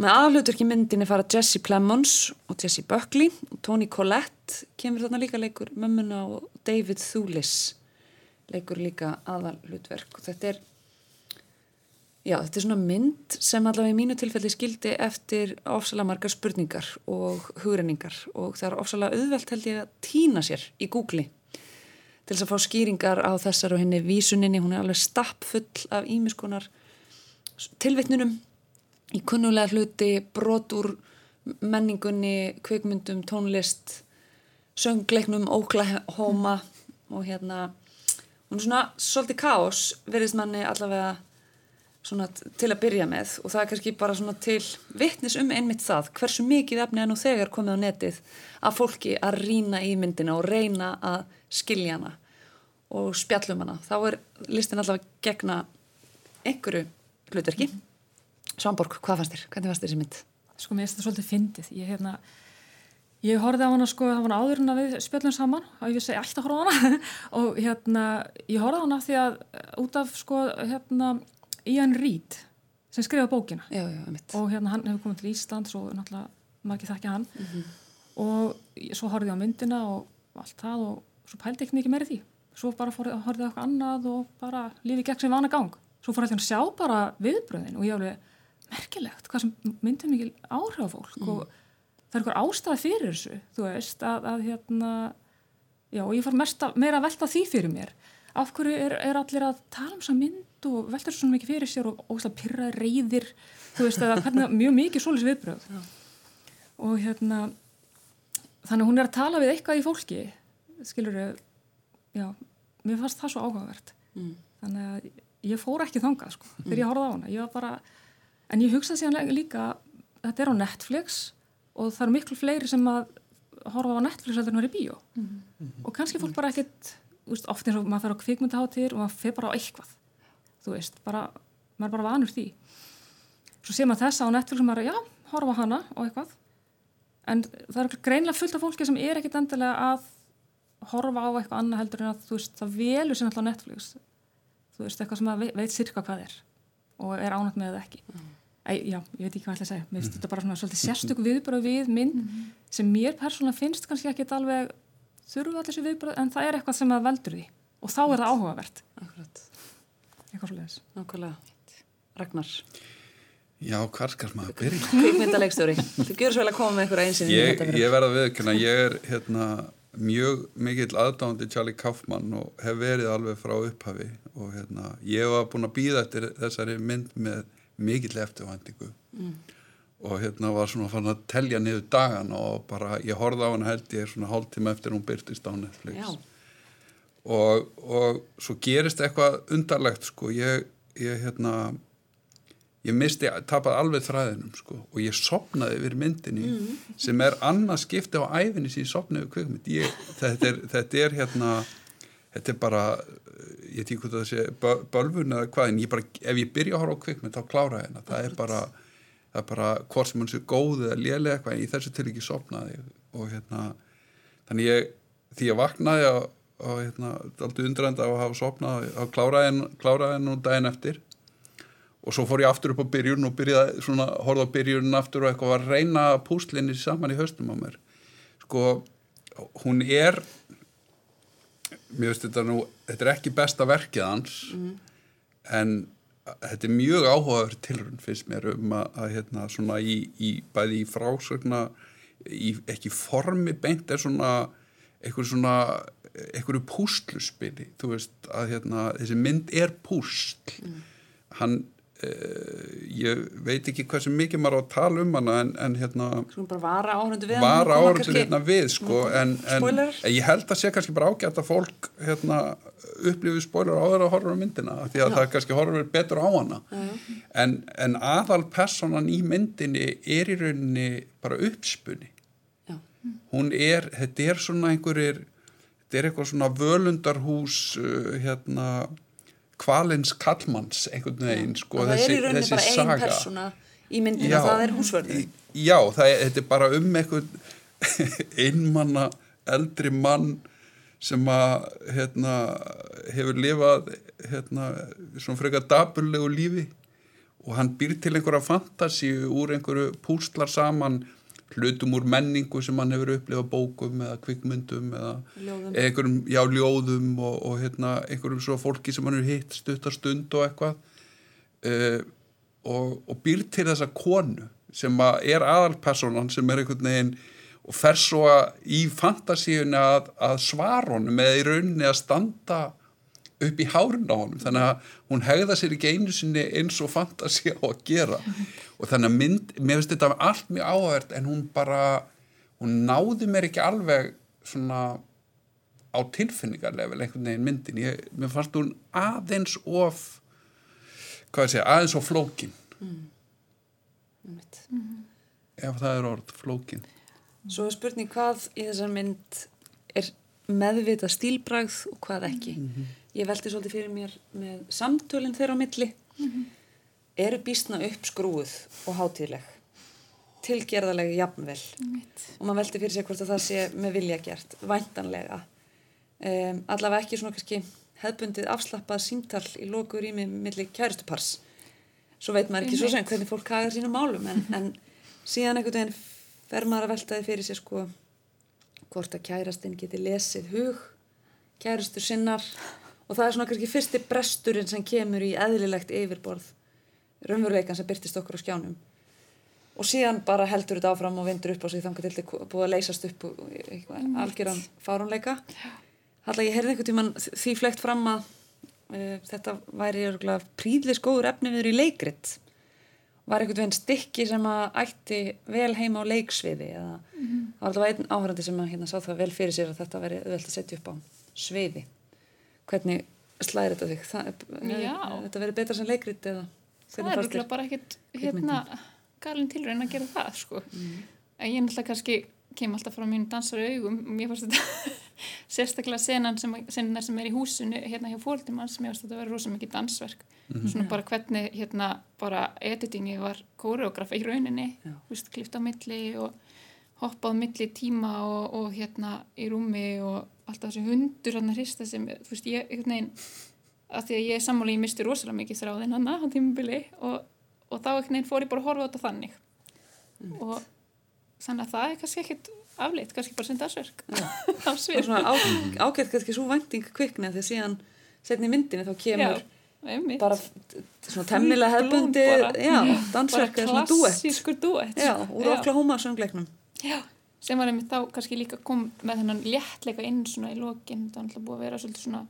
með aðhluturki myndinni fara Jesse Plemons og Jesse Buckley. Og Toni Collette kemur þarna líka leikur. Mömmuna og David Thewlis leikur líka aðalhlutverk. Og þetta er Já, þetta er svona mynd sem allavega í mínu tilfelli skildi eftir ofsalega margar spurningar og hugrenningar. Og það er ofsalega auðvelt held ég að týna sér í Google til þess að fá skýringar á þessar og henni vísuninni, hún er alveg stappfull af ímiskunar tilvittnunum í kunnulega hluti, brotur, menningunni, kveikmyndum, tónlist, söngleiknum, óklahóma og hérna, er svona svolítið káos, verðist manni allavega svona til að byrja með og það er kannski bara svona til vittnis um einmitt það hversu mikið efni er nú þegar komið á netið að fólki að rína í myndina og reyna að skilja hana og spjallum hana. Þá er listin allavega gegna einhverju hlutverki Svanborg, hvað fannst þér? Hvernig fannst þér þessi mynd? Sko mér finnst þetta svolítið fyndið. Ég, hérna, ég horfið á hana sko það var áður en að við spjallum saman og ég vissi alltaf horfið á hana. Og hérna ég horfið á hana því að út af sko hérna Ian Reid sem skrifa bókina. Já, já, og hérna hann hefur komið til Ísland svo náttúrulega ekki þekkja hann. Mm -hmm. og svo horfið ég á myndina og allt það og svo pældi ekki mikið meiri því. Svo bara horfið ég á eitthvað annað og bara lífið gegn sem vana gang svo fór að sjá bara viðbröðin og ég alveg merkilegt hvað sem myndir mikið áhrif á fólk mm. og það er eitthvað ástæði fyrir þessu þú veist að, að hérna já og ég fór að, meira að velta því fyrir mér af hverju er, er allir að tala um þessa mynd og veldur svona mikið fyrir sér og ósláð pyrra reyðir þú veist að hvernig, mjög mikið solis viðbröð já. og hérna þannig hún er að tala við eitthvað í fólki skilur þau já, mér fannst það svo áhugavert mm. þannig að ég fór ekki þangað sko, mm. þegar ég horfði á hana ég bara, en ég hugsaði síðan líka þetta er á Netflix og það eru miklu fleiri sem að horfa á Netflix heldur en er í bíó. Mm. og kannski fólk bara ekkit oft eins og maður fer á kvikmyndaháttir og maður fer bara á eitthvað þú veist, bara, maður er bara vanur því. Svo sé maður þessa á Netflix og maður er, já, horfa hana og eitthvað. En það er greinlega fullt af fólki sem er ekkit endilega að horfa á eitthvað annað heldur en að þú veist, það velur sér alltaf Netflix. Þú veist, eitthvað sem veit sirka hvað er og er ánægt með það ekki. Mm. Æ, já, ég veit ekki hvað ég ætla að segja. Mér finnst mm. þetta bara svona svolítið sérstök viðbröð við minn mm. sem mér persónulega finnst kannski ekki alveg þurfu allir þessu viðbröð en það er eitthvað sem að veldur því. Og þá er það áhugavert. Akkurat. Eitthvað svolítið Nákvæmlega, Ragnar. Já, hvað skal maður byrja? Kvíkmyndalegstjóri, þú gjör svo vel að koma með einhverja einsinni Ég, ég verða að viðkjöna, ég er hérna, mjög mikill aðdándi Charlie Kaufman og hef verið alveg frá upphafi og hérna, ég var búin að býða eftir þessari mynd með mikill eftirvæntingu. Mm. og hérna var svona fann að telja niður dagan og bara ég horfði á hann held ég svona hálf tíma eftir hún byrtist á Netflix. Og, og svo gerist eitthvað undarlegt sko. Ég, ég hérna ég misti, tapaði alveg þræðinum sko. Og ég sopnaði yfir myndinni mm. sem er annað skipti á æfinni sem ég sopnaði yfir kveikmynd þetta, þetta er hérna þetta er bara, ég tík út að sé bölvun eða hvað, en ég bara ef ég byrja að horfa á kveikmynd þá klára hérna það er bara, það er bara hvort sem hann sé góð eða lélega eitthvað, en í þessu til ekki sopnaði og hérna þannig ég, því ég vaknaði að og hérna, aldrei undrandi að hafa sopnað að klára henn og daginn eftir. Og svo fór ég aftur upp á byrjun og byrjaði svona, horfði á byrjun aftur og eitthvað var að reyna púslinni saman í höstum á mér. Sko, hún er mér veist þetta nú þetta er ekki besta verkið hans mm. en þetta er mjög áhugaður tilrönd finnst mér um að, að hérna svona í, í bæði í frásögna í, ekki formi beint er svona eitthvað svona einhverju pústluspili þú veist að hérna, þessi mynd er pústl mm. hann ég veit ekki sem mikið maður á að tala um hana en, en hérna vara áhundu við, vara áhundu hérna við sko, en, en ég held að sé kannski bara ágætt að fólk hérna, upplifið spóilar áður að horfa á myndina því að Já. það kannski horfur betur á hana Já. en, en aðal personan í myndinni er í rauninni bara uppspunni Já. hún er, þetta er svona einhverjir þetta er eitthvað svona völundarhús uh, hérna kvalins kallmanns einhvern veginn sko, það er þessi, í rauninni bara ein saga. persóna í myndinu og það er húsvörður. Já, það er, þetta er bara um einhvern einmanna eldri mann sem að hérna, hefur lifað hérna, svona frekar daburlegu lífi og hann býr til einhverja fantasíu úr einhverju púslar saman hlutum úr menningu sem hann hefur upplifað bókum eða kvikmyndum eða Ljóðum. einhverjum, já, ljóðum og, og hérna, einhverjum svo fólki sem hann hefur hitt stuttarstund og eitthvað uh, og, og býr til þessa konu sem að er aðalpersonan sem er einhvern veginn og fer svo í fantasíunni að, að svara honum eða í rauninni að standa upp í hárun á honum. Þannig að hún hegða sér ekki einu sinni eins og fantasí á að gera. Og þannig að mynd, mér finnst þetta allt mjög áhverð en hún bara hún náði mér ekki alveg svona á tilfinningarlevel einhvern veginn myndin. Ég, mér fannst hún aðeins of hvað ég segja, aðeins of flókin. Einmitt. ef það er orð, flókin. Svo er spurning hvað í þessar mynd er meðvitað stílbragð og hvað ekki. Ég velti svolítið fyrir mér með samtölinn þeirra á milli. Eru býstna uppskrúið og hátíðleg? Tilgerðarlega jafnvel. Og maður velti fyrir sér hvort að það sé með vilja gert, væntanlega. Um, allavega ekki svona kannski hefbundið afslappað símtal í lokur í mig milli kæristupars. Svo veit maður ekki svo sem hvernig fólk hagar sínum málum en, en síðan einhvern veginn fer maður að veltaði fyrir sér sko hvort að kærastinn geti lesið hug kærastur sinnar og það er svona kannski fyrsti bresturinn sem kemur í eðlilegt yfirborð raunveruleikan sem byrtist okkur á skjánum. Og síðan bara heldur þetta áfram og vindur upp á sig þangar til þetta búið að leysast upp og eitthvað algjöran fárunleika Halla ég heyrði einhvern tímann því flegt fram að uh, þetta væri príðlis góður efni viður í leikrit. Var einhvern veginn stykki sem að ætti vel heima á leiksviði eða það var alltaf einn áhörandi sem að hérna sá það vel fyrir sér að þetta veri auðvelt að setja upp á sviði hvernig slæðir þetta þig? Þetta verið betra sem leikrit eða það er þér? bara ekkit hérna galin tilraun að gera það sko. en ég náttúrulega kannski kem alltaf frá mínu dansari augum mér fannst þetta sérstaklega senan sem, sem er í húsinu hérna hjá fólkdimanns, mér fannst þetta að vera rosa mikið dansverk svona bara hvernig hérna bara editingi var kóreografa í rauninni, Já. þú veist, klift á milli og hoppað á milli tíma og, og hérna í rúmi og alltaf þessi hundur hann að hrista sem, þú veist, ég einhvern veginn að því að ég er sammála, ég misti rosalega mikið þráðin hann á tímubili og, og þá einhvern veginn fór ég bara að horfa á þetta þannig. Og þannig að það er kannski ekkit afleitt, kannski bara sem dagsverk. Á og svið svona ágætt kannski svo að því að síðan setni í myndinni þá kemur einmitt. bara svona temmilega hefbundi já, dansverk eða svona duett klassískur duett já, úr Oklahoma söngleiknum. Já, sem var einmitt þá kannski líka kom með þennan léttleika inn svona í lokin, það er alltaf búið að vera svolítið svona,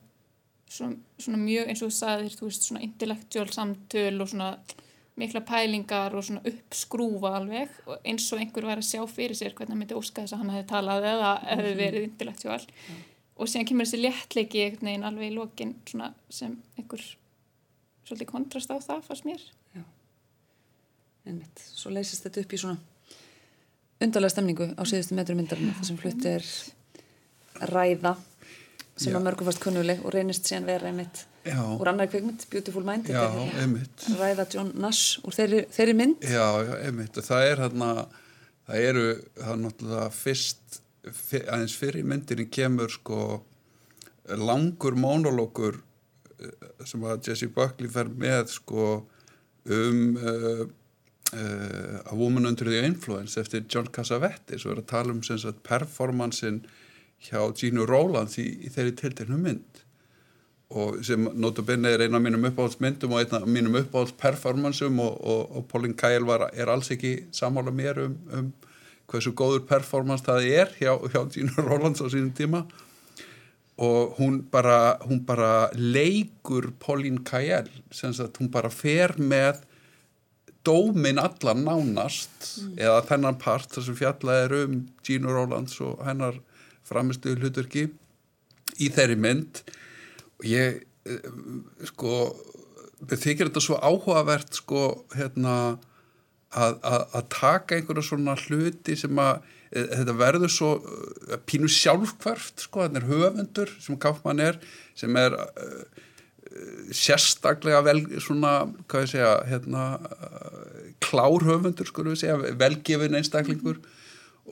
svona, svona mjög eins og þú sagðir, þú veist, svona intellektuál samtöl og svona mikla pælingar og svona uppskrúfa alveg. Og eins og einhver var að sjá fyrir sér hvernig hann myndi óska þess að hann hefði talað eða hefði verið intellektuál og síðan kemur þessi léttleiki einhvern veginn alveg í lokin svona sem einhver svolítið kontrast á það fannst mér. Einmitt, svo leysist þetta upp í svona undarlega stemningu á síðustu metru myndarinn þar sem flutt er ræða sem Já. að mörgum fast kunnuleg og reynist síðan vera einmitt Já, úr annar kvikmynd, Beautiful Mind já, hérna einmitt. Ræða John Nash úr þeirri, þeirri mynd. Já, já, einmitt. Það er hérna það eru, það er náttúrulega fyrst fyr, aðeins fyrir myndinni kemur sko langur monologur eh, sem að Jesse Buckley fer með sko um uh, uh, A Woman Under the Influence eftir John Cassavetes og er að tala um sem sagt performansin hjá Gino Rowlands í, í þeirri tilteknu mynd. Og sem notabene er eina af mínum uppáhaldsmyndum og eina af mínum uppáhaldsperformansum og, og, og Pauline Kael var, er alls ekki sammála mér um, um hversu góður performance það er hjá, hjá Gino Rollins á sínum tíma. Og hún bara, hún bara leikur Pauline Kael sem hún bara fer með dómin allan nánast eða þennan part þar sem fjallað er um Gino Rollins og hennar framistu hlutverki í þeirri mynd. Og ég eh, sko þykir þetta svo áhugavert sko hérna að, að, að taka einhverja svona hluti sem að e, þetta verður svo uh, pínu sjálfkvarft sko, þannig er höfundur sem Kaufmann er sem er uh, sérstaklega vel svona, hvað ég segja hérna, uh, klár höfundur skulum við segja, velgefin einstaklingur.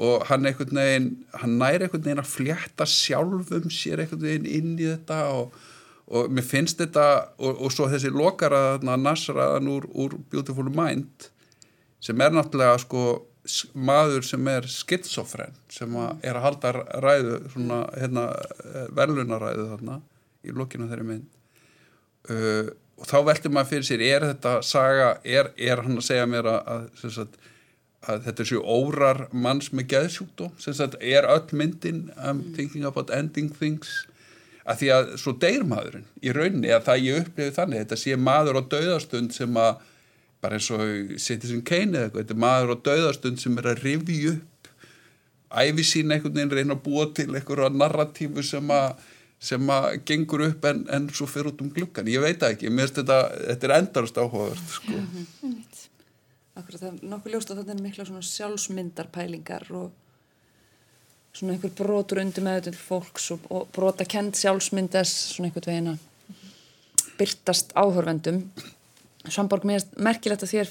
Og hann einhvern veginn hann næri einhvern veginn að flétta sjálfum sér einhvern veginn inn í þetta og, og mér finnst þetta og, og svo þessi lokaraðna nasraðan úr, úr Beautiful Mind sem er náttúrulega sko maður sem er skitsofren sem að er að halda ræðu svona hérna verlunaræðu þarna í lokinu þeirri mynd uh, og þá veldur maður fyrir sér er þetta saga, er, er hann að segja mér að, að, að, að þetta er sér órar manns með geðsjúkdóm? Sem sagt er öll myndin um, thinking about ending things? Að því að svo deyr maðurinn í rauninni að það ég upplifið þannig þetta sé maður á dauðastund sem að bara eins og Citizen Kane eða eitthvað, þetta er maður á dauðastund sem er að rifi upp æfi sín einhvern veginn reyna að búa til einhverja narratífu sem að sem að gengur upp en, en svo fyrir út um glukkan, ég veit ekki. Mér finnst þetta, þetta er endarast áhugavert sko. mm -hmm. Akkurat, það er nokkuð ljóst að þetta er mikla svona sjálfsmyndarpælingar og svona einhver brotur undir með þetta fólks og, og brota kent sjálfsmyndas svona einhvern veginn að byrtast áhörvendum Svanborg, mér er merkilegt að þér,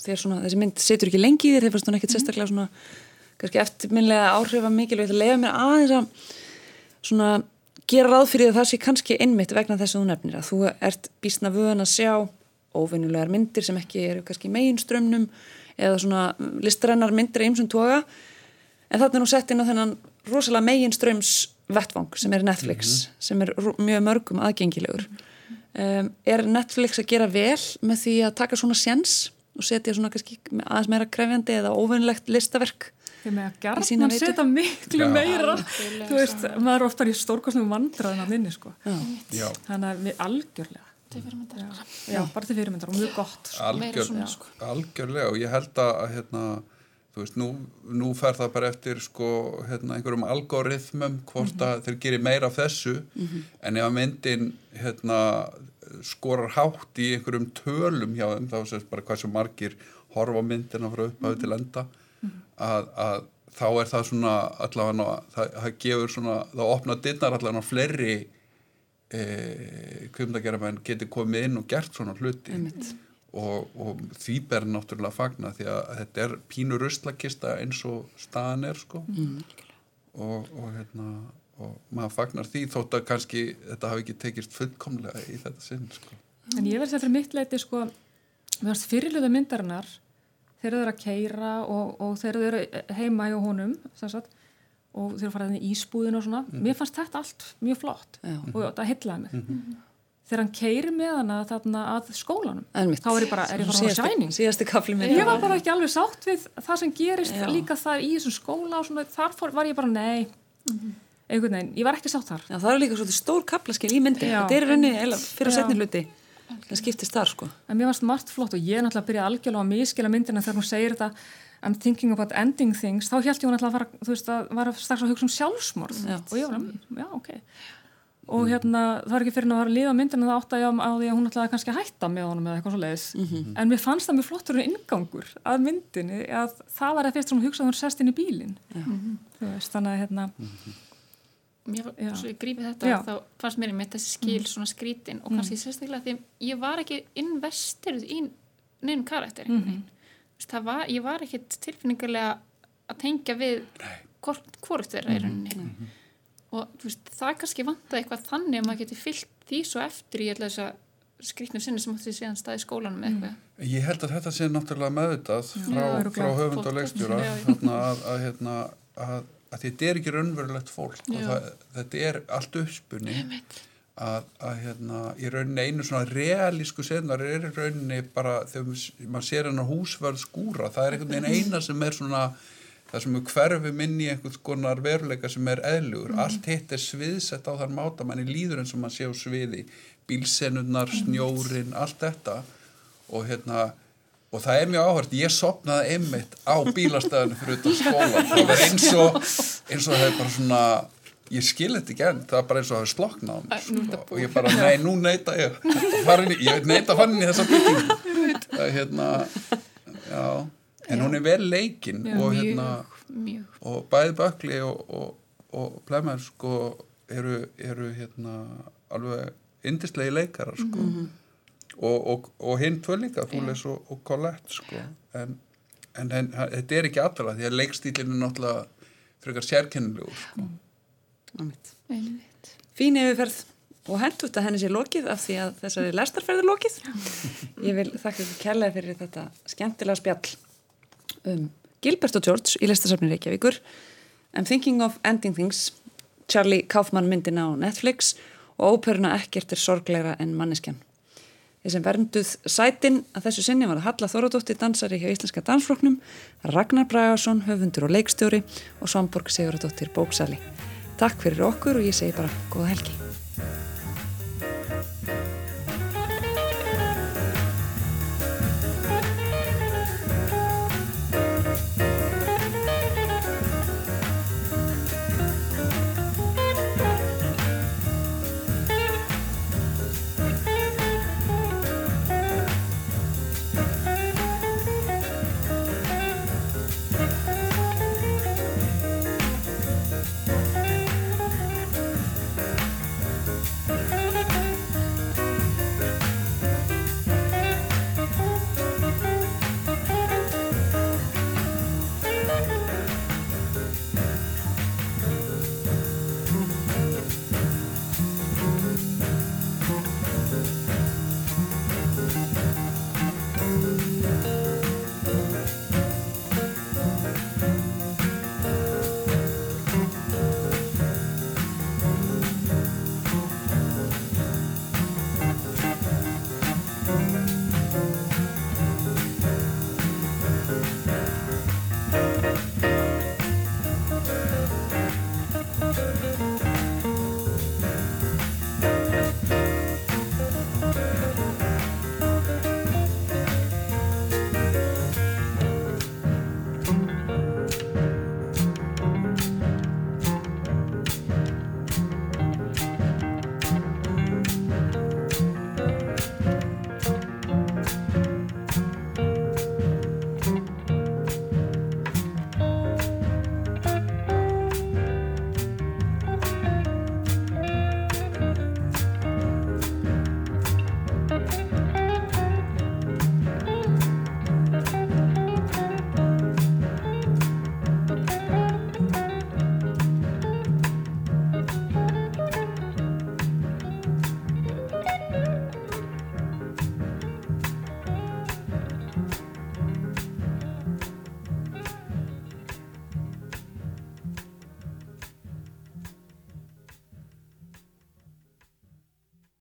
þér svona, þessi mynd setur ekki lengi í þér, þeir fannst hún ekkert sérstaklega svona kannski eftirminlega áhrifa mikilvægt að leiða mér aðeins að svona gera ráð fyrir að það sé kannski einmitt vegna þess að þú nefnir að þú ert bísna vöðan að sjá óvinnulegar myndir sem ekki eru kannski meginströmmnum eða svona listrænar myndir eins og toga. En þarna er nú sett inn á þennan rosalega meginströms vettvang sem er Netflix mm -hmm. sem er mjög mörgum aðgengilegur. Um, er Netflix að gera vel með því að taka svona séns og setja svona kannski aðeins meira krefjandi eða óvinnlegt listaverk Þegar með að gerðna að setja miklu Já. meira þú veist, maður er oftar í stórkostnum vandraðin að minni sko Já. þannig að við algjörlega Já. Já, bara til fyrirmyndar og mjög gott sko. Algjör, sko. Algjörlega og ég held að hérna, þú veist, nú, nú fer það bara eftir sko, hérna, einhverjum algoritmum hvort mm -hmm. að þeir gerir meira af þessu mm -hmm. en ef að myndin hérna, skorar hátt í einhverjum tölum hjá þeim, þá sést bara hvað sem margir horfa myndina frá upphafi mm -hmm. til enda að, að þá er það svona allavega, það, það gefur svona, það opna dinnar allavega fleiri e, kvimdagerðamenn geti komið inn og gert svona hluti og, og því ber náttúrulega fagna því að þetta er pínur russlakista eins og staðan er sko mm. og, og hérna og maður fagnar því þótt að kannski þetta hafi ekki tekist fullkomlega í þetta sinn sko. En ég verði þetta fyrir mitt leiti sko, við varst fyrirluða myndarinnar þeir eru að keira og, og þeir eru heima hjá honum sagt, og þeir eru farið inn í ísbúðin og svona mm. mér fannst þetta allt mjög flott Já. og það heitlaði mig mm -hmm. þegar hann keiri með hana þarna að skólanum Elmitt. þá er ég bara, er ég bara síðasti, á sæning síðasti ég var bara ekki alveg sátt við það sem gerist Já. líka það í þessum skóla og svona, þar fór, var ég bara nei mm -hmm. einhvern veginn, ég var ekki sátt þar Já, það er líka svona stór kaplaskil í myndi þetta er raunni fyrir setni hluti það skiptist þar sko. En mér varst margt flott og ég er náttúrulega að byrja algjörlega að miskila myndina þegar hún segir þetta I'm thinking about ending things. Þá held ég hún alltaf að fara, þú veist að var strax að hugsa um sjálfsmorð. Já. og ég var að, já ok. Og hérna það er ekki fyrir að vera að liða myndina það átt að ég á því að hún ætlaði kannski að hætta með honum eða eitthvað svo leiðis mm -hmm. en mér fannst það mjög flottur ingangur að myndinni að það var að fyrst sem hún hugsaði hún sest inn í bílin mm -hmm. veist, þannig að hérna mm -hmm mér, svo ég grífi þetta Já. þá fannst mér með þessi skil mm. svona skrítin og kannski mm. sérstaklega því ég var ekki investerð í nefnum karakter mm það var, ég var ekki tilfinningarlega að tengja við hvort þeirra í rauninni -hmm. og veist, það kannski vant að eitthvað þannig að maður geti fyllt því svo eftir í þess að skriknum sinni sem átti síðan stað í skólanum eitthvað. Ég held að þetta sé náttúrulega meðvitað frá, frá höfund og leikstjóra að, að, hérna, að að þetta er ekki raunverulegt fólk og það, þetta er allt uppspunni að, að hérna í rauninni einu svona realísku senar er í rauninni bara þegar maður sér hennar húsverð skúra það er einhvern veginn eina sem er svona það sem er hverfi minni í einhvers konar veruleika sem er eðlugur mm. allt hitt er sviðsett á þar máta manni líður eins og maður sé á sviði bílsenunnar, snjórin, allt þetta. Og hérna og það er mjög áhört, ég sopnaði einmitt á bílastæðinu fyrir utan skóla það var eins og eins og það er bara svona ég skil þetta ekki enn, það er bara eins og það er sloknað sko. og ég bara, nei, nú neyta ég. Farin, ég neyta fannin í þessa byggjum það er hérna já. En hún er vel leikin Já, og hérna mjög. og bæði Bökli og, og, og Plemmer sko eru, eru hérna alveg indislegi leikarar sko og, og, og hinn tvö líka Fúles og, og Colette sko en, en, en þetta er ekki allra því að leikstílinn er náttúrulega frekar sérkennilegur sko. Einmitt. Fín yfirferð og hendur þetta henni sér lokið af því að þessari lestarferð er lokið. Ég vil þakka ykkur kærlega fyrir þetta skemmtilega spjall um Gilbert og George í lestasafni Reykjavíkur I'm Thinking of Ending Things Charlie Kaufman myndina á Netflix og óperuna ekkert er sorglegra en manneskjan. Þeir sem vernduð sætin að þessu sinni var að Halla Þóradóttir dansari hjá Íslenska dansfloknum, Ragnar Bragarsson, höfundur og leikstjóri og Svamborg Siguradóttir bóksali. Takk fyrir okkur og ég segi bara góða helgi.